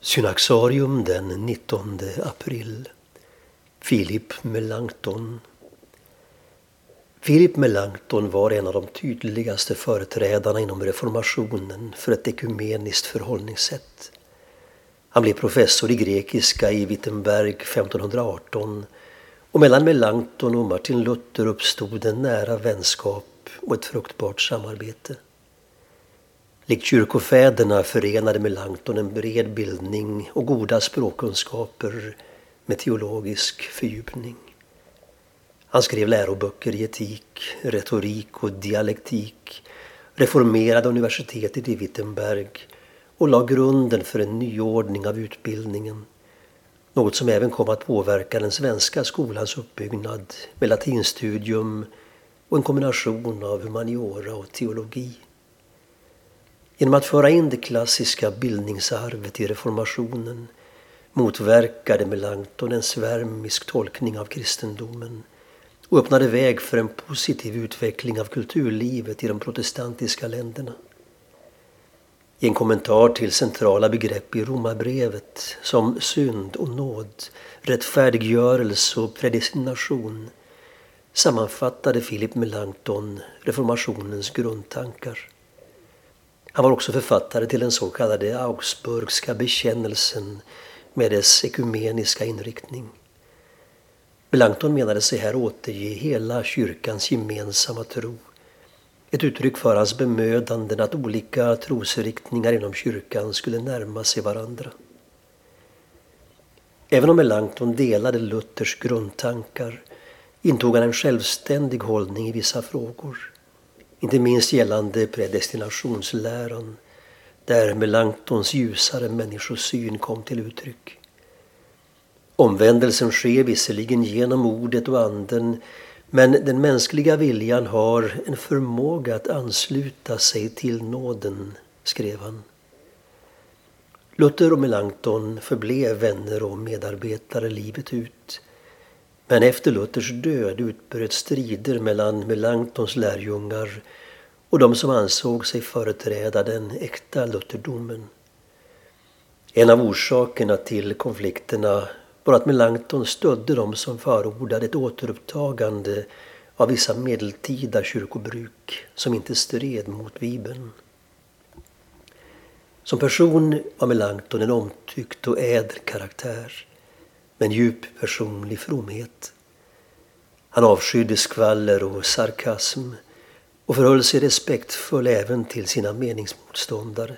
Synaxarium den 19 april. Philip Melanchthon. Philip Melanchthon var en av de tydligaste företrädarna inom reformationen för ett ekumeniskt förhållningssätt. Han blev professor i grekiska i Wittenberg 1518 och mellan Melanchthon och Martin Luther uppstod en nära vänskap och ett fruktbart samarbete. Likt kyrkofäderna förenade Melanchthon en bred bildning och goda språkkunskaper med teologisk fördjupning. Han skrev läroböcker i etik, retorik och dialektik, reformerade universitetet i Wittenberg och la grunden för en nyordning av utbildningen. Något som även kom att påverka den svenska skolans uppbyggnad med latinstudium och en kombination av humaniora och teologi. Genom att föra in det klassiska bildningsarvet i reformationen motverkade Melanchthon en svärmisk tolkning av kristendomen och öppnade väg för en positiv utveckling av kulturlivet i de protestantiska länderna. I en kommentar till centrala begrepp i Romarbrevet som synd och nåd, rättfärdiggörelse och predestination sammanfattade Philip Melanchthon reformationens grundtankar. Han var också författare till den så kallade Augsburgska bekännelsen med dess ekumeniska inriktning. Melanchthon menade sig här återge hela kyrkans gemensamma tro. Ett uttryck för hans bemödanden att olika trosriktningar inom kyrkan skulle närma sig varandra. Även om Melanchthon delade Luthers grundtankar intog han en självständig hållning i vissa frågor. Inte minst gällande predestinationsläran där Melanchtons ljusare människosyn kom till uttryck. Omvändelsen sker visserligen genom ordet och anden men den mänskliga viljan har en förmåga att ansluta sig till nåden, skrev han. Luther och Melanchthon förblev vänner och medarbetare livet ut. Men efter Luthers död utbröt strider mellan Melanchtons lärjungar och de som ansåg sig företräda den äkta lutherdomen. En av orsakerna till konflikterna var att Melanchthon stödde de som förordade ett återupptagande av vissa medeltida kyrkobruk som inte stred mot Bibeln. Som person var Melanchthon en omtyckt och ädel karaktär med en djup personlig fromhet. Han avskydde skvaller och sarkasm och förhöll sig respektfull även till sina meningsmotståndare.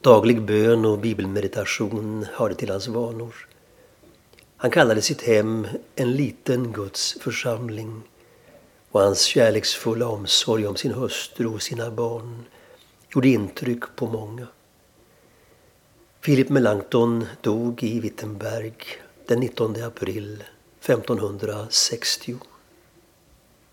Daglig bön och bibelmeditation hörde till hans vanor. Han kallade sitt hem en liten Guds församling och hans kärleksfulla omsorg om sin hustru och sina barn gjorde intryck på många. Philip Melanchthon dog i Wittenberg den 19 april 1560.